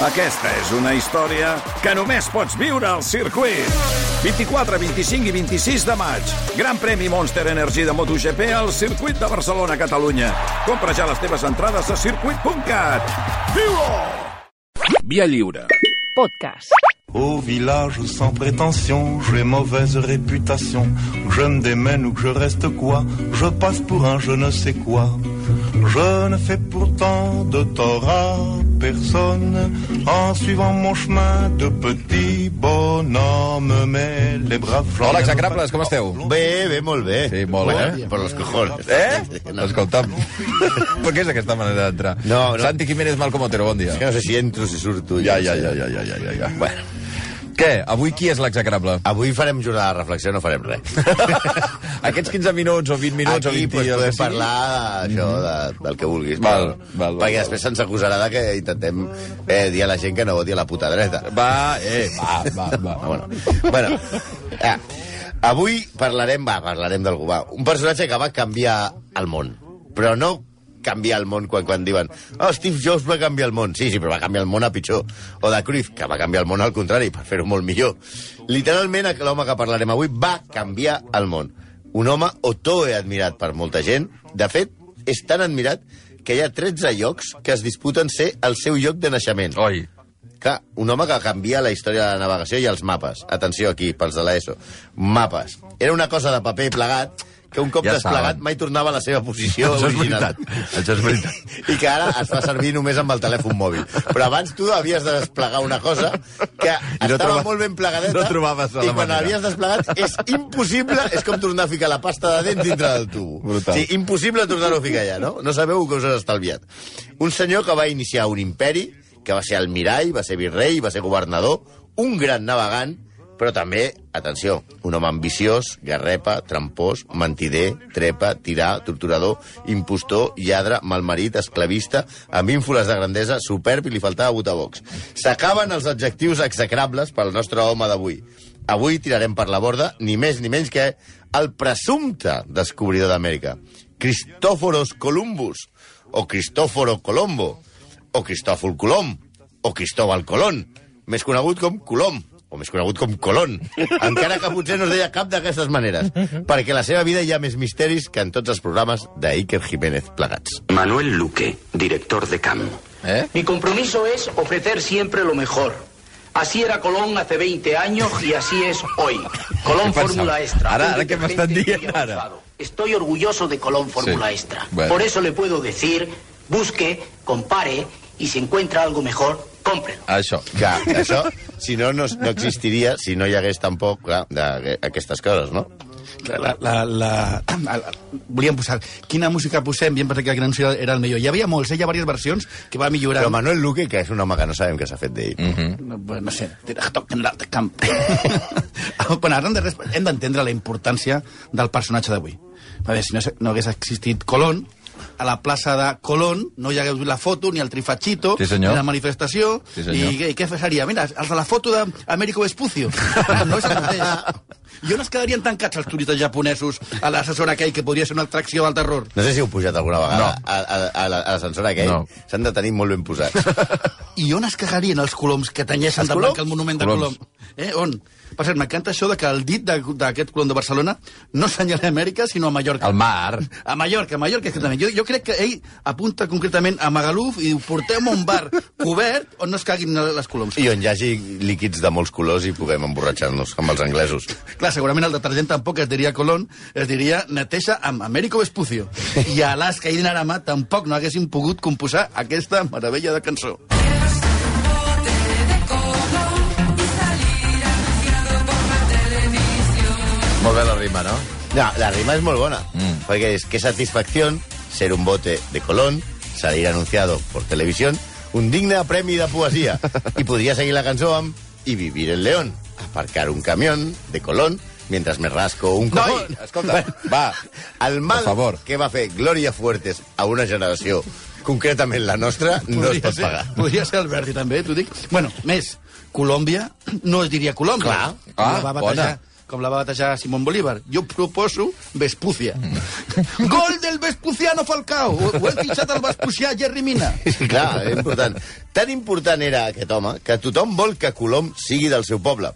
Aquesta és una història que només pots viure al circuit. 24, 25 i 26 de maig. Gran premi Monster Energy de MotoGP al circuit de Barcelona, Catalunya. Compra ja les teves entrades a circuit.cat. Viu-ho! Via lliure. Podcast. Au village sans prétention, j'ai mauvaise réputation. Je me démène ou que je reste quoi, je passe pour un je ne sais quoi. Je ne fais pourtant de tort à personne en suivant mon chemin de petit bonhomme. Mais les braves gens. Hola, execrables, com esteu? Bé, bé, molt bé. Sí, molt bé. Per los cojones. Eh? No, Escolta'm. per què és aquesta manera d'entrar? No, no. Santi Jiménez Malcom Otero, bon dia. és que no sé si entro, si surto. Ja, ja, ja, ja, ja, ja, ja, ja. Bueno, Què? Avui qui és l'execrable? avui farem jornada de reflexió, no farem res. Aquests 15 minuts o 20 minuts o Aquí 20 pues, el que podem parlar això, de, del que vulguis. Val, val, val, Perquè val. després se'ns acusarà de que intentem eh, dir a la gent que no voti a la puta dreta. Va, eh, va, va, va. Ah, bueno, bueno eh, avui parlarem, va, parlarem d'algú, va. Un personatge que va canviar el món, però no canviar el món quan, quan diuen oh, Steve Jobs va canviar el món. Sí, sí, però va canviar el món a pitjor. O de Cruyff, que va canviar el món al contrari, per fer-ho molt millor. Literalment, l'home que parlarem avui va canviar el món. Un home otoe admirat per molta gent. De fet, és tan admirat que hi ha 13 llocs que es disputen ser el seu lloc de naixement. Oi. Clar, un home que canvia la història de la navegació i els mapes. Atenció aquí, pels de l'ESO. Mapes. Era una cosa de paper plegat que un cop Ja desplegat saben. mai tornava a la seva posició Això és original. veritat. Això és veritat. I que ara es fa servir només amb el telèfon mòbil. Però abans tu havies de desplegar una cosa que I no estava troba- molt ben plegadeta no trobaves i quan manera. l'havies desplegat és impossible, és com tornar a ficar la pasta de dents dintre del tubo. Brutal. Sí, impossible tornar-ho a ficar allà, no? No sabeu què us has estalviat. Un senyor que va iniciar un imperi, que va ser almirall, va ser virrei, va ser governador, un gran navegant, però també, atenció, un home ambiciós, garrepa, trampós, mentider, trepa, tirà, torturador, impostor, lladre, malmarit, esclavista, amb ínfoles de grandesa, superb i li faltava botabocs. S'acaben els adjectius execrables pel nostre home d'avui. Avui tirarem per la borda ni més ni menys que el presumpte descobridor d'Amèrica, Cristóforos Columbus, o Cristóforo Colombo, o Cristòfol Colom, o Cristóbal Colón, més conegut com Colom, o més conegut com Colón, encara que potser no es deia cap d'aquestes maneres, perquè la seva vida hi ha més misteris que en tots els programes d'Iker Jiménez plegats. Manuel Luque, director de CAM. Eh? Mi compromiso es ofrecer siempre lo mejor. Así era Colón hace 20 años y así es hoy. Colón. Fórmula Extra. Ahora- un ahora, ¿qué me están detergente diciendo muy ahora? avanzado. Estoy orgulloso de Colón Fórmula Sí. Extra. Bueno. Por eso le puedo decir, busque, compare y si encuentra algo mejor, cómprelo. Això. Clar, això, si no, no, no existiria, si no hi hagués tampoc, clar, d'aquestes coses, no? La, la, la, la, volíem posar quina música posem, bien perquè gran Ciudad era el millor. Hi havia molts, eh? hi ha diverses versions que va millorar. Però Manuel Luque, que és un home que no sabem què s'ha fet d'ell. Mm -hmm. No, bueno, no sé, camp. bueno, ara hem de res- hem d'entendre la importància del personatge d'avui. A veure, si no, no hagués existit Colón, a la plaça de Colón no hi hagués la foto, ni el trifachito, Sí, senyor. ni la manifestació, Sí, senyor. i, i què seria? Mira, els de la foto d'Américo Vespucio. no és el mateix. I on es quedarien tancats els turistes japonesos a l'assessor aquell que podria ser una atracció del terror? No sé si heu pujat alguna vegada No. a, a, a, la- a l'ascensor aquell. No. S'han de tenir molt ben posats. I on es cagarien els coloms que tenyeixen de blanc el monument de Coloms. Colom? Eh, on? Per cert, m'encanta això de que el dit d'aquest colom de Barcelona no senyala a Amèrica, sinó a Mallorca. El mar. A Mallorca, a Mallorca, exactament. Jo, jo crec que ell apunta concretament a Magaluf i diu, portem a un bar cobert on no es caguin les coloms. I on hi hagi líquids de molts colors i puguem emborratxar-nos amb els anglesos. Clar, segurament el detergent tampoc es diria Colón, es diria neteja amb Américo Vespucio. I a Alaska i Dinarama tampoc no haguessin pogut composar aquesta meravella de cançó. Molt bé la rima, no? No, la rima es molt bona, Mm. perquè és que satisfacción ser un bote de Colón, salir anunciado por televisión, un digne premi de poesia. I podria seguir la cançó amb Y vivir en León, aparcar un camión de Colón mientras me rasco un Noi, cojón. escolta, va, El mal favor. que va fer Glòria Fuertes a una generació, concretament la nostra, no es pot ser, pagar. Podria ser Alberti, també, t'ho dic. Bueno, més, Colòmbia no es diria Colòmbia. Clar. Ah, va batejar bona. Com la va batejar Simón Bolívar. Jo proposo Vespucia. Gol del Vespuciano Falcao! Ho, ho he fitxat al Vespucià Jerry Mina. Clar, és important. Tan important era aquest home que tothom vol que Colom sigui del seu poble.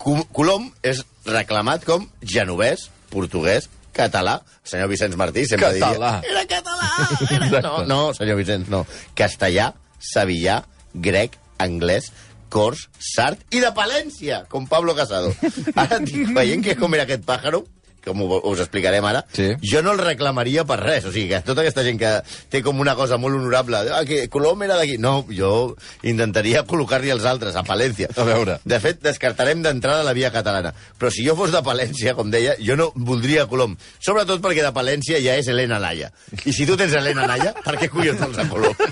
Co- Colom és reclamat com genovès, portuguès, català. El senyor Vicenç Martí sempre Català. diria... Era català! Era... No, no, senyor Vicenç, no. Castellà, sevillà, grec, anglès, cors, sart i de Palència, com Pablo Casado. Ara estic veient que com era aquest pàjaro, com ho- us explicarem ara, Sí. jo no el reclamaria per res. O sigui, que tota aquesta gent que té com una cosa molt honorable, ah, que Colom era d'aquí... No, jo intentaria col·locar-li els altres, a Palència. A veure. De fet, descartarem d'entrada la via catalana. Però si jo fos de Palència, com deia, jo no voldria Colom. Sobretot perquè de Palència ja és Helena Laia. I si tu tens Helena Laia, per què collons vols a Colom?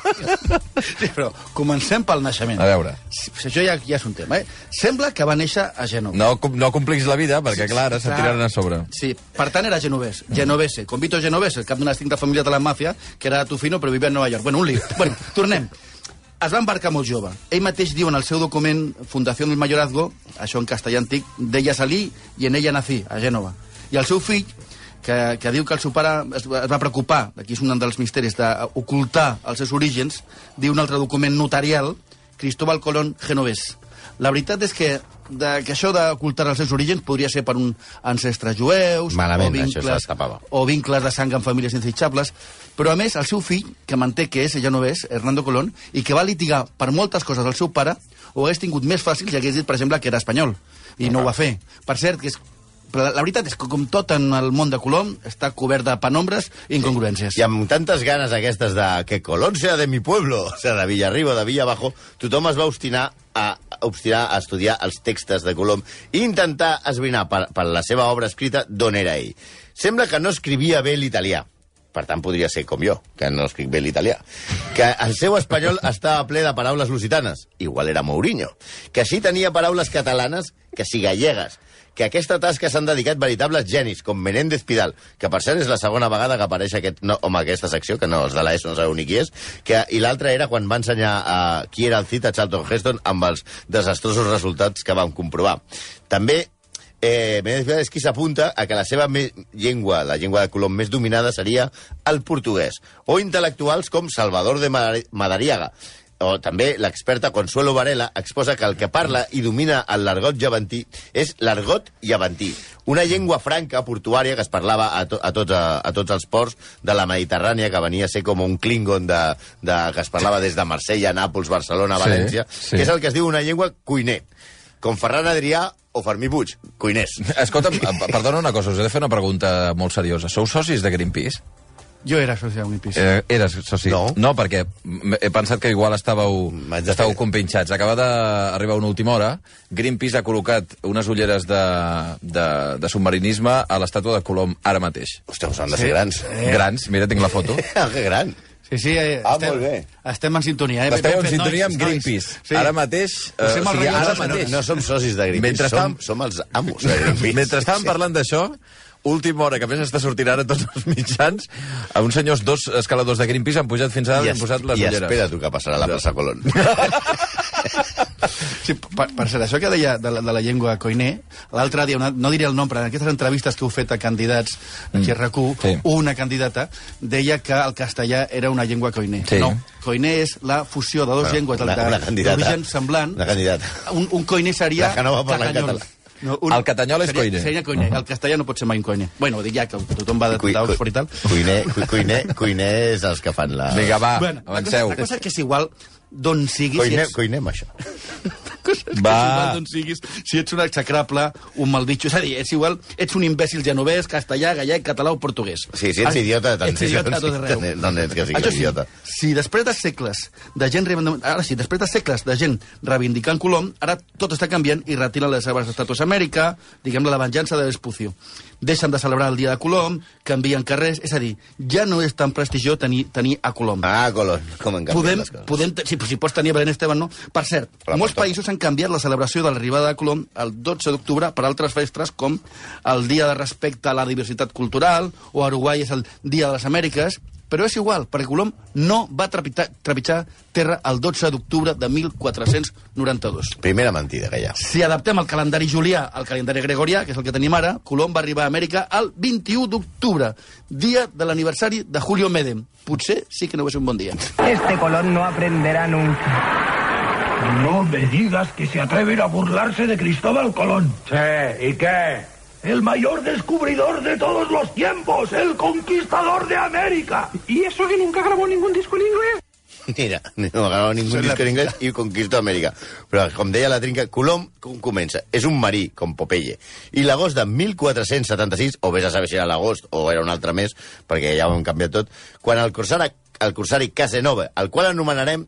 Sí, però comencem pel naixement. A veure. Sí, Això ja, ja és un tema, eh? Sembla que va néixer a Gènova. No, no complix la vida, perquè, clar, ara Clar. tiraran a sobre. Sí, per tant era genovès, genovese, con Vito Genovese, el cap d'una extinta família de la màfia, que era Tufino però vivia a Nova York. Bueno, un lío. Bueno, tornem. Es va embarcar molt jove. Ell mateix diu en el seu document Fundació del Mayorazgo, això en castellà antic, d'ella salí i en ella nací, a Gènova. I el seu fill, que, que diu que el seu pare es, es va preocupar, aquí és un dels misteris, d'ocultar els seus orígens, diu un altre document notarial, Cristóbal Colón genovès. La veritat és que, de, que això d'ocultar els seus orígens podria ser per un ancestre jueus, Malament, o això vincles, tapava. o vincles de sang en famílies intitxables, però a més el seu fill, que manté que és, ella no és, Hernando Colón, i que va litigar per moltes coses del seu pare, ho hagués tingut més fàcil si hagués dit, per exemple, que era espanyol, i no ho va fer. Per cert, que és, però la veritat és que, com tot en el món de Colom, està cobert de penombres i incongruències. I amb tantes ganes aquestes de que Colón sea de mi pueblo, o sea, de Villarriba, de Villabajo, tothom es va obstinar a, obstinar a estudiar els textos de Colom i intentar esbrinar per, per la seva obra escrita d'on era ell. Sembla que no escrivia bé l'italià, per tant podria ser com jo, que no escric bé l'italià. Que el seu espanyol estava ple de paraules lusitanes, igual era Mourinho. Que sí tenia paraules catalanes, que sí gallegues. Que a aquesta tasca s'han dedicat veritables genis, com Menéndez Pidal, que per cert és la segona vegada que apareix aquest no, home, aquesta secció, que no, els de l'ESO no sabeu ni qui és, que, i l'altra era quan va ensenyar a qui era el Cid a Charlton Heston amb els desastrosos resultats que vam comprovar. També eh, Menéndez Pidal és qui s'apunta a que la seva llengua, la llengua de Colom més dominada seria el portuguès, o intel·lectuals com Salvador de Madari- Madariaga, o també l'experta Consuelo Varela exposa que el que parla i domina el l'argot javantí és l'argot javantí, una llengua franca portuària que es parlava a, to, a, tots, a, a tots els ports de la Mediterrània, que venia a ser com un klingon de, de, que es parlava des de Marsella, Nàpols, Barcelona, Sí, València, sí. que és el que es diu una llengua cuiner, com Ferran Adrià o Fermí Puig, cuiners. Escolta'm, eh, perdona una cosa, us he de fer una pregunta molt seriosa. Sou socis de Greenpeace? Jo era soci de Greenpeace. Eh, eres soci? No. No, perquè he pensat que igual estàveu, estàveu fer- compinxats. Acaba d'arribar una última hora. Greenpeace ha col·locat unes ulleres de, de, de submarinisme a l'estàtua de Colom ara mateix. Hòstia, us han de ser grans. Grans, mira, tinc la foto. Ah, que gran. Sí, sí, eh, Ah, estem, molt bé. estem en sintonia. Eh? Esteu Ben en sintonia nois, amb nois. Greenpeace. Sí. Ara mateix... eh, o sigui, ara no, mateix. No som socis de Greenpeace, Mentre som, estàvem- som els amos de Greenpeace. Mentre estàvem parlant d'això, última hora, que a més està sortint ara a tots els mitjans, a uns senyors, dos escaladors de Greenpeace han pujat fins ara i han posat les I ulleres. espera tu que passarà a la plaça Colón. Sí, per, per cert, això que deia de la, de la llengua coiner, l'altre dia, una, no diré el nom, però en aquestes entrevistes que heu fet a candidats aquí a RAC1, Sí. una candidata deia que el castellà era una llengua coiner. Sí. No, coiner és la fusió de dues Bueno, llengües d'origen semblant. Una candidata. Un, un coiner seria... La que no va parlar en català. No, El catanyol és seria, coiner. Seria coiner. El castellà no pot ser mai un coiner. Bueno, dic ja que tothom va de Cui- d'Oxford i tal. Cuiner, cu- cuiner, cuiner és els que fan la... Vinga, va, Bueno, la cosa, avanceu. la cosa que és igual d'on siguis... si Cuiner, ets- cuinem això. que Va. és igual d'on siguis, si ets un execrable, un malditxo, és a dir, ets igual, ets un imbècil genovès, castellà, gallec, català o portuguès. Sí, si ets idiota, tant Ets idiota a tot arreu. Que siguis Això sí, idiota. si després de segles de gent ara sí, després de segles de gent reivindicant Colom, ara tot està canviant i retiren les seves estàtues a Amèrica, diguem-ne la venjança de Vespucio. Deixen de celebrar el dia de Colom, canvien carrers, és a dir, ja no és tan prestigiós tenir, tenir a Colom. Ah, Colón, com en canvien Podem, les coses. podem, si, si pots tenir Belén Esteban, no? Per cert, Clar, molts països han canviat la celebració de l'arribada de Colom el 12 d'octubre per altres festes com el Dia de Respecte a la Diversitat Cultural o a Uruguai és el Dia de les Amèriques Però és igual, perquè Colom no va trepitjar, trepitjar terra el 12 d'octubre de 1492. Primera mentida que hi ha. Si adaptem el calendari julià al calendari gregorià, que és el que tenim ara, Colom va arribar a Amèrica el 21 d'octubre, dia de l'aniversari de Julio Medem. Potser sí que no va ser un bon dia. Este Colón no aprenderá nunca. No me digas que se atreven a burlarse de Cristóbal Colón. Sí, ¿y qué? El mayor descubridor de todos los tiempos, el conquistador de América. ¿Y eso que nunca grabó ningún disco en inglés? Mira, no agrada ningú Són la disc en anglès i conquistó Amèrica. Però, com deia la trinca, Colom com comença? És un marí, com Popeye. I l'agost de 1476, o vés a saber si era l'agost o era un altre mes, perquè ja ho hem canviat tot, quan el corsari, el corsari Casanova, el qual anomenarem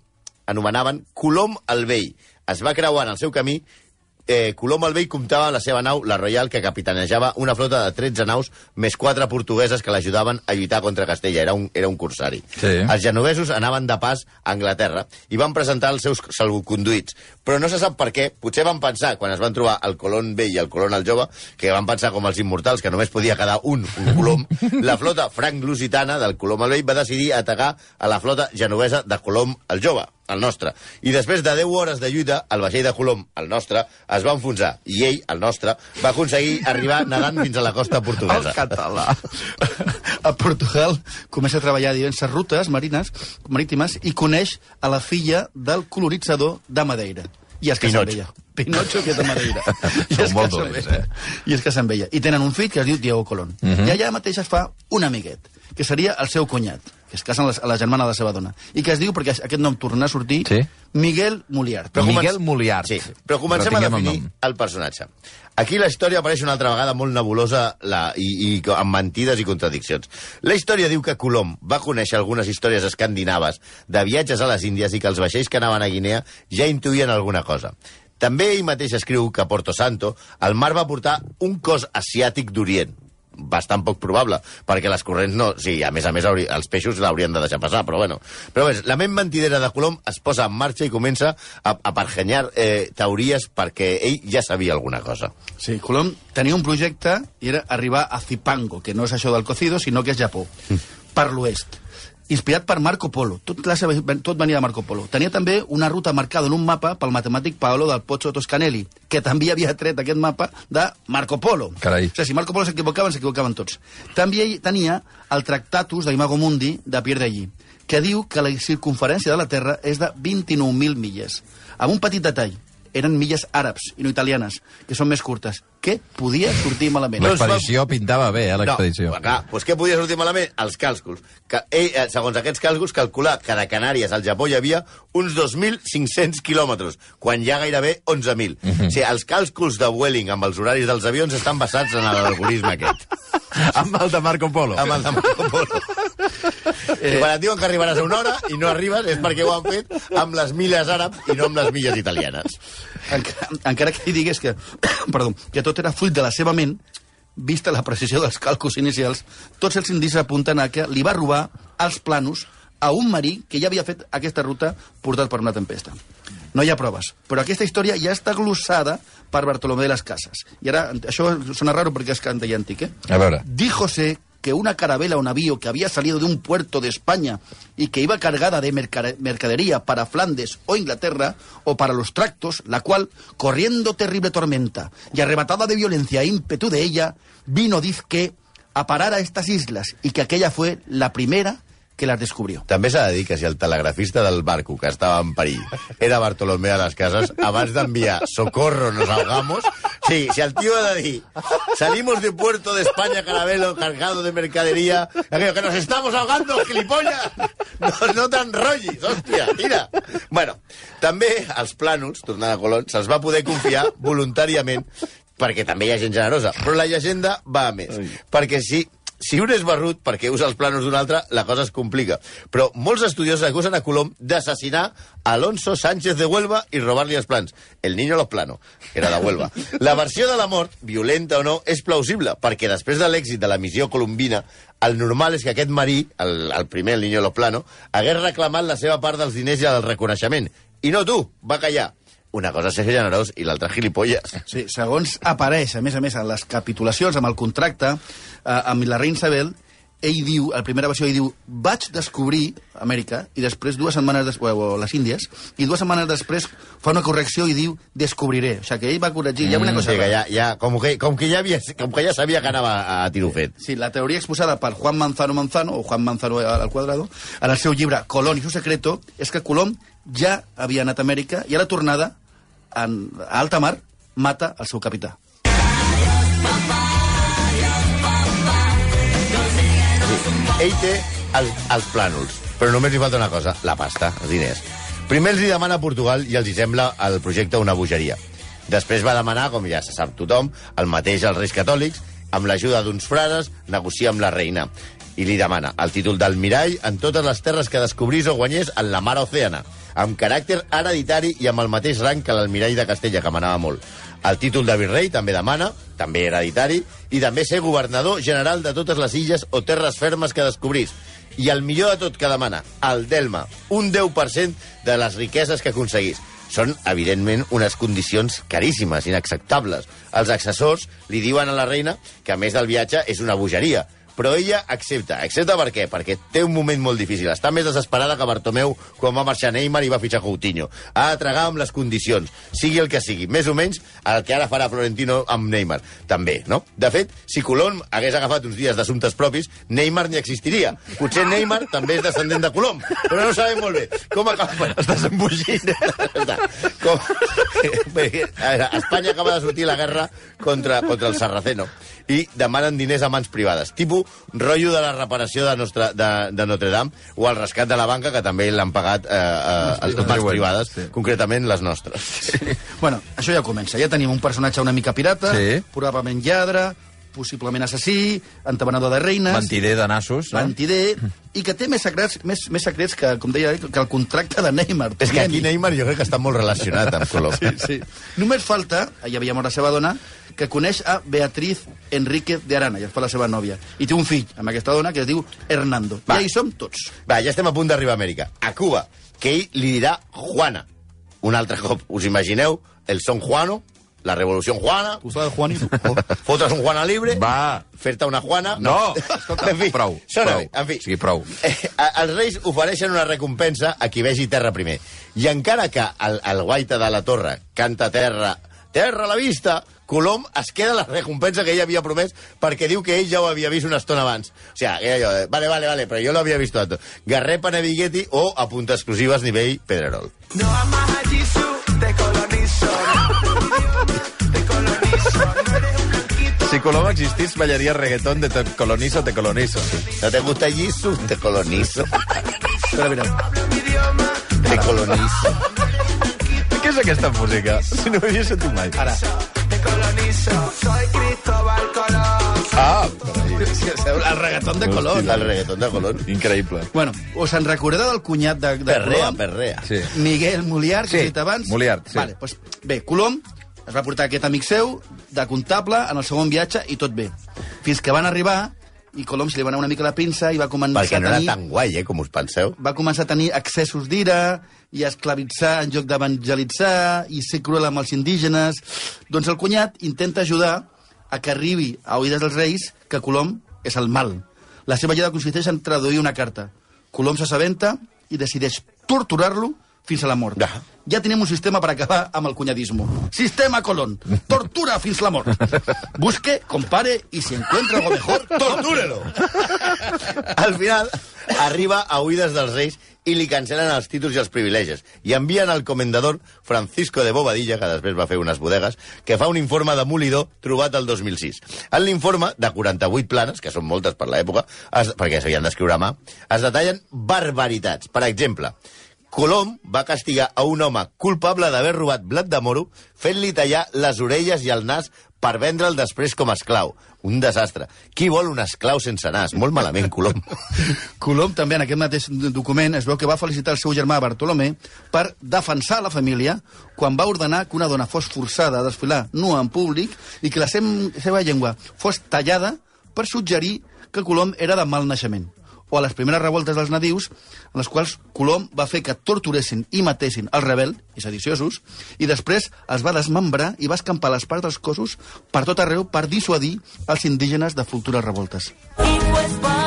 anomenaven Colom el Vell, es va creuar en el seu camí eh, Colom el Vell comptava amb la seva nau, la Royal, que capitanejava una flota de 13 naus, més quatre portugueses que l'ajudaven a lluitar contra Castella. Era un, era un corsari. Sí. Els genovesos anaven de pas a Anglaterra i van presentar els seus salvoconduïts. Però no se sap per què. Potser van pensar, quan es van trobar el Colón vell i el Colón el jove, que van pensar com els immortals, que només podia quedar un, un Colom, la flota franc-lusitana del Colom el vell va decidir atacar a la flota genovesa de Colom el jove el nostre. I després de 10 hores de lluita, el vaixell de Colom, el nostre, es va enfonsar. I ell, el nostre, va aconseguir arribar nedant fins a la costa portuguesa. El català. A Portugal comença a treballar diverses rutes marines, marítimes i coneix a la filla del colonitzador de Madeira. I es casa amb Pinocho. ella. Pinocho, que és de Madeira. I Són es molt dolents, eh? I es casa amb ella. I tenen un fill que es diu Diego Colón. Uh -huh. I allà mateix es fa un amiguet, que seria el seu cunyat, que es casa amb la, a la germana de la seva dona. I que es diu, perquè aquest nom tornarà a sortir, Sí. Miguel Moliart. Però Miguel començ- Moliart. Sí, però comencem a Retinguem el definir nom. el personatge. Aquí la història apareix una altra vegada molt nebulosa la, i, i amb mentides i contradiccions. La història diu que Colom va conèixer algunes històries escandinaves de viatges a les Índies i que els vaixells que anaven a Guinea ja intuïen alguna cosa. També ell mateix escriu que a Porto Santo el mar va portar un cos asiàtic d'Orient, bastant poc probable, perquè les corrents no... Sí, a més a més, hauri, els peixos l'haurien de deixar passar, però bueno. Però bé, la ment mentidera de Colom es posa en marxa i comença a, a pargenyar eh, teories perquè ell ja sabia alguna cosa. Sí, Colom tenia un projecte i era arribar a Zipango, que no és això del cocido, sinó que és Japó, per l'oest. Inspirat per Marco Polo. Tot, la seva, tot venia de Marco Polo. Tenia també una ruta marcada en un mapa pel matemàtic Paolo del Pozzo Toscanelli, que també havia tret aquest mapa de Marco Polo. Carai. O sigui, si Marco Polo s'equivocaven, s'equivocaven tots. També tenia el Tractatus d'Imago Mundi de Pierre d'Allí, que diu que la circunferència de la Terra és de 29.000 milles. Amb un petit detall, eren milles àrabs i no italianes, que són més curtes. Què podia sortir malament? L'expedició pintava bé, eh, l'expedició. No, clar, doncs què podia sortir malament? Els càlculs. Que ell, eh, segons aquests càlculs, calcula que de Canàries al Japó hi havia uns 2.500 quilòmetres, quan hi ha gairebé 11.000. O sigui, els càlculs de Vueling amb els horaris dels avions estan basats en l'algoritme aquest. Amb el de Marco Polo. amb el de Marco Polo. Eh... Quan et diuen que arribaràs a una hora i no arribes és perquè ho han fet amb les milles àrabs i no amb les milles italianes. Encara, encara que ell digués que, perdó, que tot era fruit de la seva ment, vista la precisió dels càlculs inicials, tots els indicis apunten a que li va robar els planos a un marí que ja havia fet aquesta ruta portat per una tempesta. No hi ha proves, però aquesta història ja està glossada per Bartolomé de las Casas. I ara, això sona raro perquè és canta i antic, eh? A veure. Díjose que una carabela o navío que había salido de un puerto de España y que iba cargada de merca- mercadería para Flandes o Inglaterra o para los tractos, la cual, corriendo terrible tormenta y arrebatada de violencia e ímpetu de ella, vino, diz que, a parar a estas islas y que aquella fue la primera que las descubrió. També s'ha de dir que si el telegrafista del barco que estava en perill era Bartolomé de les Casas, abans d'enviar socorro, nos ahogamos, sí, si el tío ha de dir salimos de Puerto de España, Carabelo, cargado de mercadería, aquello que nos estamos ahogando, gilipollas, no, no t'enrotllis, hòstia, tira. Bueno, també als plànols, tornant a Colón, se'ls va poder confiar voluntàriament perquè també hi ha gent generosa. Però la llegenda va a més. Perquè si si un és barrut perquè usa els planos d'un altre, la cosa es complica. Però molts estudiosos acusen a Colom d'assassinar Alonso Sánchez de Huelva i robar-li els plans. El niño los plano, que era de Huelva. La versió de la mort, violenta o no, és plausible, perquè després de l'èxit de la missió colombina, el normal és que aquest marí, el, el primer, el niño los plano, hagués reclamat la seva part dels diners i el reconeixement. I no tu, va callar. Una cosa és ser generós i l'altra gilipolles. Sí, segons apareix, a més a més, a les capitulacions amb el contracte, eh, amb la reina Isabel, ell diu, a la primera versió, ell diu vaig descobrir Amèrica, i després, dues setmanes després, o, o les Índies, i dues setmanes després fa una correcció i diu descobriré. O sigui, que ell va corregir, hi ha una cosa... Mm, sí, que ja, ja, com, que, com, que ja havia, com que ja sabia que anava a, a tiro fet. Sí, la teoria exposada per Juan Manzano Manzano, o Juan Manzano al cuadrado, en el seu llibre Colón i su secreto, és que Colom ja havia anat a Amèrica i a la tornada, en, alta mar, mata el seu capità. Ell té el, els plànols, però només li falta una cosa, la pasta, els diners. Primer els hi demana a Portugal i els hi sembla el projecte una bogeria. Després va demanar, com ja se sap tothom, el mateix als reis catòlics, amb l'ajuda d'uns frares, negocia amb la reina. I li demana el títol d'almirall en totes les terres que descobrís o guanyés en la mar Oceana, amb caràcter hereditari i amb el mateix rang que l'almirall de Castella, que manava molt. El títol de virrei també demana, també hereditari, i també ser governador general de totes les illes o terres fermes que descobrís. I el millor de tot que demana, el Delma, un 10% de les riqueses que aconseguís. Són, evidentment, unes condicions caríssimes, inacceptables. Els accessors li diuen a la reina que, a més del viatge, és una bogeria, però ella accepta. Accepta per què? Perquè té un moment molt difícil. Està més desesperada que Bartomeu quan va marxar Neymar i va fitxar Coutinho. Ha de tragar amb les condicions, sigui el que sigui. Més o menys el que ara farà Florentino amb Neymar. També, no? De fet, si Colom hagués agafat uns dies d'assumptes propis, Neymar ni existiria. Potser Neymar també és descendent de Colom, però no sabem molt bé. Com acaba... Estàs embogint. Com... Bé, a veure, Espanya acaba de sortir la guerra contra, contra el Sarraceno i demanen diners a mans privades. Tipus rotllo de la reparació de, nostra, de, de Notre Dame o el rescat de la banca, que també l'han pagat eh, eh, les mans privades, sí. concretament les nostres. Sí. Bueno, això ja comença. Ja tenim un personatge una mica pirata, Sí. probablement lladre, possiblement assassí, entabanador de reines... Mentider de nassos, no? Mentider, i que té més secrets, més, més secrets que, com deia, que el contracte de Neymar. És que aquí Neymar jo crec que està molt relacionat amb Colom. Sí, sí. Només falta, ja havia mort la seva dona, que coneix a Beatriz Enríquez de Arana, i es fa la seva nòvia. I té un fill amb aquesta dona que es diu Hernando. Va. I ja hi som tots. Va, ja estem a punt d'arribar a Amèrica. A Cuba, que ell li dirà Juana. Un altre cop, us imagineu? El son Juano, la revolució Juana, Tu sabes, Juanito? fotre's un Juana libre, Va. fer-te una Juana... No, escolta, prou, sona prou. bé, en fi. Sí, prou. Eh, els reis ofereixen una recompensa a qui vegi terra primer. I encara que el, el guaita de la torre canta terra, terra a la vista, Colom es queda la recompensa que ell havia promès perquè diu que ell ja ho havia vist una estona abans. O sigui, allò, de, vale, vale, vale, però jo l'havia vist tot. Garré Paneviguetti o a puntes exclusives nivell Pedrerol. Si Colom existís, ballaria reggaeton de te colonizo, te colonizo. ¿No te gusta Jisoo? Te colonizo. Espera, mira. Te colonizo. Què és aquesta música? Si no ho havia sentit mai. Ara. Ah, El reggaeton de Colón. El reggaeton de Colón. increïble. Bueno, us en recordeu del cunyat de, de Perrea, Colom? perrea. Sí. Miguel Moliar, que Sí, he dit abans. Moliar, sí. Vale, doncs, bé, Colom es va portar aquest amic seu de comptable en el segon viatge i tot bé. Fins que van arribar i Colom se li va anar una mica la pinça i va començar Perquè no a era tenir... tan guai, eh, com us penseu. va començar a tenir excessos d'ira i a esclavitzar en lloc d'evangelitzar i ser cruel amb els indígenes. Doncs el cunyat intenta ajudar a que arribi a oïdes dels reis que Colom és el mal. La seva ajuda consisteix en traduir una carta. Colom s'assabenta i decideix torturar-lo fins a la mort. Ja. Ja tenim un sistema per acabar amb el cunyadismo. Sistema Colón. Tortura fins la mort. Busque, compare y si encuentra algo mejor, tortúrelo. Al final, arriba a oïdes dels reis i li cancelen els títols i els privilegis. I envien al comendador Francisco de Bobadilla, que després va fer unes bodegues, que fa un informe demolidor trobat el 2006. En l'informe, de 48 planes, que són moltes per l'època, perquè s'havien d'escriure a mà, es detallen barbaritats. Per exemple, Colom va castigar a un home culpable d'haver robat blat de moro fent-li tallar les orelles i el nas per vendre'l després com a esclau. Un desastre. Qui vol un esclau sense nas? Molt malament, Colom. Colom també en aquest mateix document es veu que va felicitar el seu germà Bartolomé per defensar la família quan va ordenar que una dona fos forçada a desfilar nua en públic i que la seva llengua fos tallada per suggerir que Colom era de mal naixement o a les primeres revoltes dels nadius, en les quals Colom va fer que torturessin i matessin el rebel, i sediciosos, i després es va desmembrar i va escampar les parts dels cossos per tot arreu per dissuadir els indígenes de futures revoltes. Y fue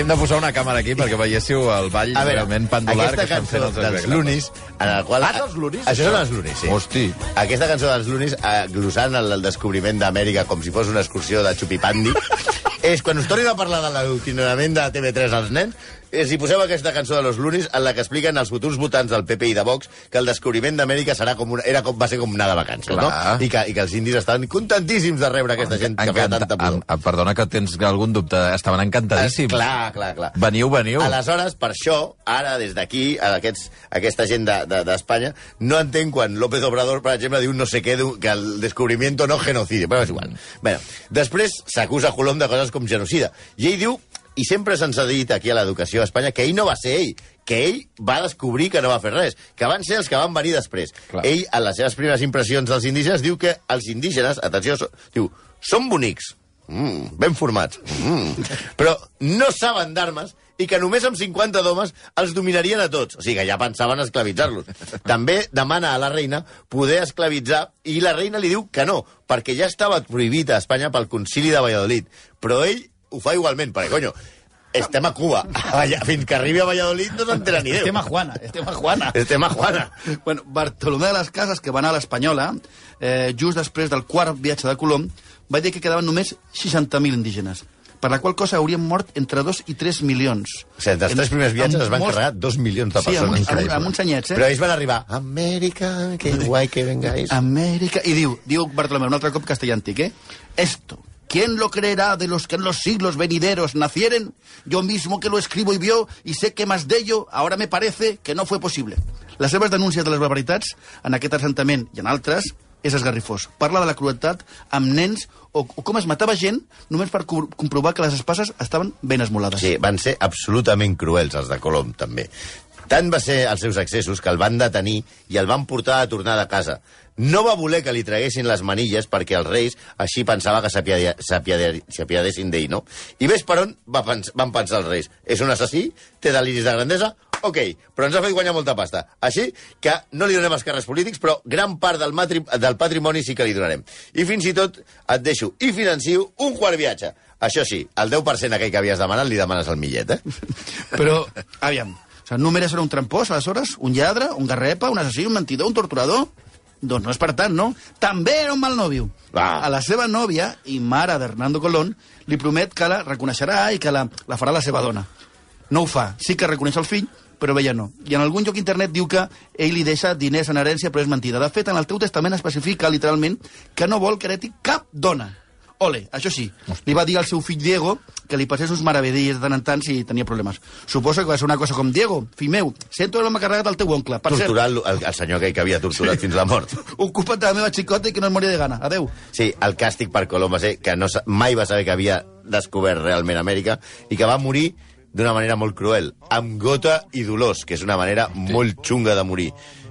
Hauríem de posar una càmera aquí perquè veiéssiu el ball A veure, realment pendular que estan fent els dels. Lunis, en el qual... Ah, dels Lunis, Això són els Lunis, sí. Hosti. Aquesta cançó dels Lunis, eh, glosant el, el descobriment d'Amèrica com si fos una excursió de xupipandi, és quan us tornin a parlar de l'adoctrinament de TV3 als nens, eh, si poseu aquesta cançó de los Lunis en la que expliquen els futurs votants del PP i de Vox que el descobriment d'Amèrica serà com una, era com, va ser com anar de vacances, Clar. no? I que, I que els indis estaven contentíssims de rebre aquesta gent que feia tanta pudor. Em, perdona que tens algun dubte. Estaven encantadíssims. Eh, clar, clar, clar. Veniu, veniu. Aleshores, per això, ara, des d'aquí, a aquests, aquesta gent d'Espanya, de, d'Espanya, no entenc quan López Obrador, per exemple, diu no sé què, que el descobrimiento no genocidi. Però és igual. Bueno, després s'acusa Colom de coses com genocida. I ell diu, i sempre se'ns ha dit aquí a l'educació a Espanya, que ell no va ser ell, que ell va descobrir que no va fer res, que van ser els que van venir després. Clar. Ell, en les seves primeres impressions dels indígenes, diu que els indígenes, atenció, so- diu, són bonics, mm, ben formats, mm, però no saben d'armes i que només amb 50 d'homes els dominarien a tots. O sigui que ja pensaven esclavitzar-los. També demana a la reina poder esclavitzar i la reina li diu que no, perquè ja estava prohibit a Espanya pel concili de Valladolid. Però ell ho fa igualment, perquè, conyo, estem a Cuba. A Valla- Fins que arribi a Valladolid no s'entera ni Déu. Estem a Juana, estem a Juana. Estem a Juana. Bueno, Bartolomé de les Cases, que va anar a l'Espanyola, eh, just després del quart viatge de Colom, va dir que quedaven només 60.000 indígenes, per la qual cosa haurien mort entre 2 i 3 milions. O sigui, dels tres primers viatges es van molts- carregar dos milions de Sí, amb, persones. amb, amb uns anyets, eh? Però ells van arribar. Amèrica, que guai que vengáis. América. Y diu, diu Bartolomé, un altre cop castellà antic, eh? Esto, ¿quién lo creerá de los que en los siglos venideros nacieren? Yo mismo que lo escribo y vio y sé que más de ello ahora me parece que no fue posible. Les seves denúncies de les barbaritats en aquest assentament i en altres és esgarrifós. Parla de la crueltat amb nens o, o com es matava gent només per co- comprovar que les espases estaven ben esmolades. Sí, van ser absolutament cruels, els de Colom, també. Tant va ser els seus excessos que el van detenir i el van portar a tornar de casa. No va voler que li traguessin les manilles perquè els reis així pensava que s'apiade- s'apiade- s'apiadessin d'ell, no? I ves per on va pens van pensar els reis. És un assassí? Té deliris de grandesa? Ok, però ens ha fet guanyar molta pasta. Així que no li donem els càrrecs polítics, però gran part del, matri del patrimoni sí que li donarem. I fins i tot et deixo i financio un quart viatge. Això sí, el 10% aquell que havies demanat li demanes el millet, eh? Però, aviam, sigui, només era un trampós, aleshores? Un lladre, un garrepa, un assassí, un mentidor, un torturador? Doncs no és per tant, no? També era un mal nòvio. Va. A la seva nòvia i mare d'Hernando Colón li promet que la reconeixerà i que la, la farà la seva dona. No ho fa. Sí que reconeix el fill, però ella no. I en algun lloc internet diu que ell li deixa diners en herència, però és mentida. De fet, en el teu testament especifica literalment que no vol que hereti cap dona. Ole, això sí, li va dir al seu fill Diego que li passés uns meravedilles de tant en tant si tenia problemes. Suposo que va ser una cosa com, Diego, fill meu, sento l'home carregat del teu oncle. Per cert, Torturar el, el, senyor aquell que havia torturat sí. fins la mort. ocupa't de la meva xicota i que no es mori de gana. Adeu. Sí, el càstig per Colom va ser que no, mai va saber que havia descobert realment Amèrica i que va morir d'una manera molt cruel, amb gota i dolors, que és una manera molt xunga de morir.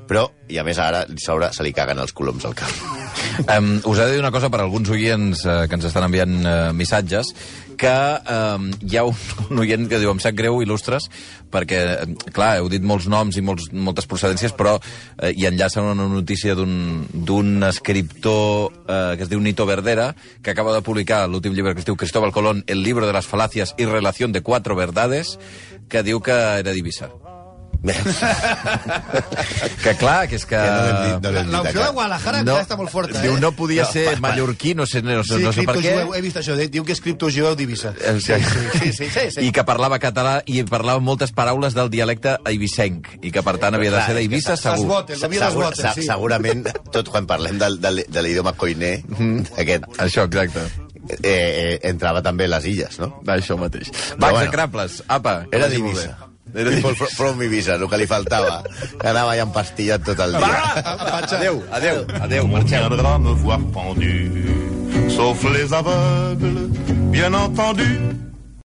Però, i a més ara sobre se li caguen els coloms al cap. Um, us he de dir una cosa per alguns oients uh, que ens estan enviant uh, missatges, que um, hi ha un, un oient que diu, em sap greu, il·lustres, perquè, clar, heu dit molts noms i molts, moltes procedències, però uh, hi enllaça una notícia d'un escriptor uh, que es diu Nito Verdera, que acaba de publicar l'últim llibre que es diu Cristóbal Colón, el libro de las falacias y relación de cuatro verdades, que diu que era d'Ibissa. Que clar, que és que... Que no no L'opció de. Guadalajara no, està molt forta, Diu, eh? no podia No, ser pa- mallorquí, no sé, no, Sí, no sé per què. criptojueu, he vist això, diu que és criptojueu d'Ibissa. Sí, sí, sí, sí, sí. I que parlava català i parlava moltes paraules del dialecte eivissenc i que, per tant, havia de ser d'Eivissa, segur. botes, Segur, botes, se- sí. Segurament, tot quan parlem del, del, de l'idioma coiner, aquest, Això, exacte. eh, eh, entrava també les illes, no? Això mateix. Max bueno. de Crables, apa. Era d'Ibissa. Amb Ibissa, el que li faltava. Que anava ja empastillat tot el dia. Adéu, adéu, adéu, On marxeu. viendra me voir pendu, sauf les aveugles, bien entendu.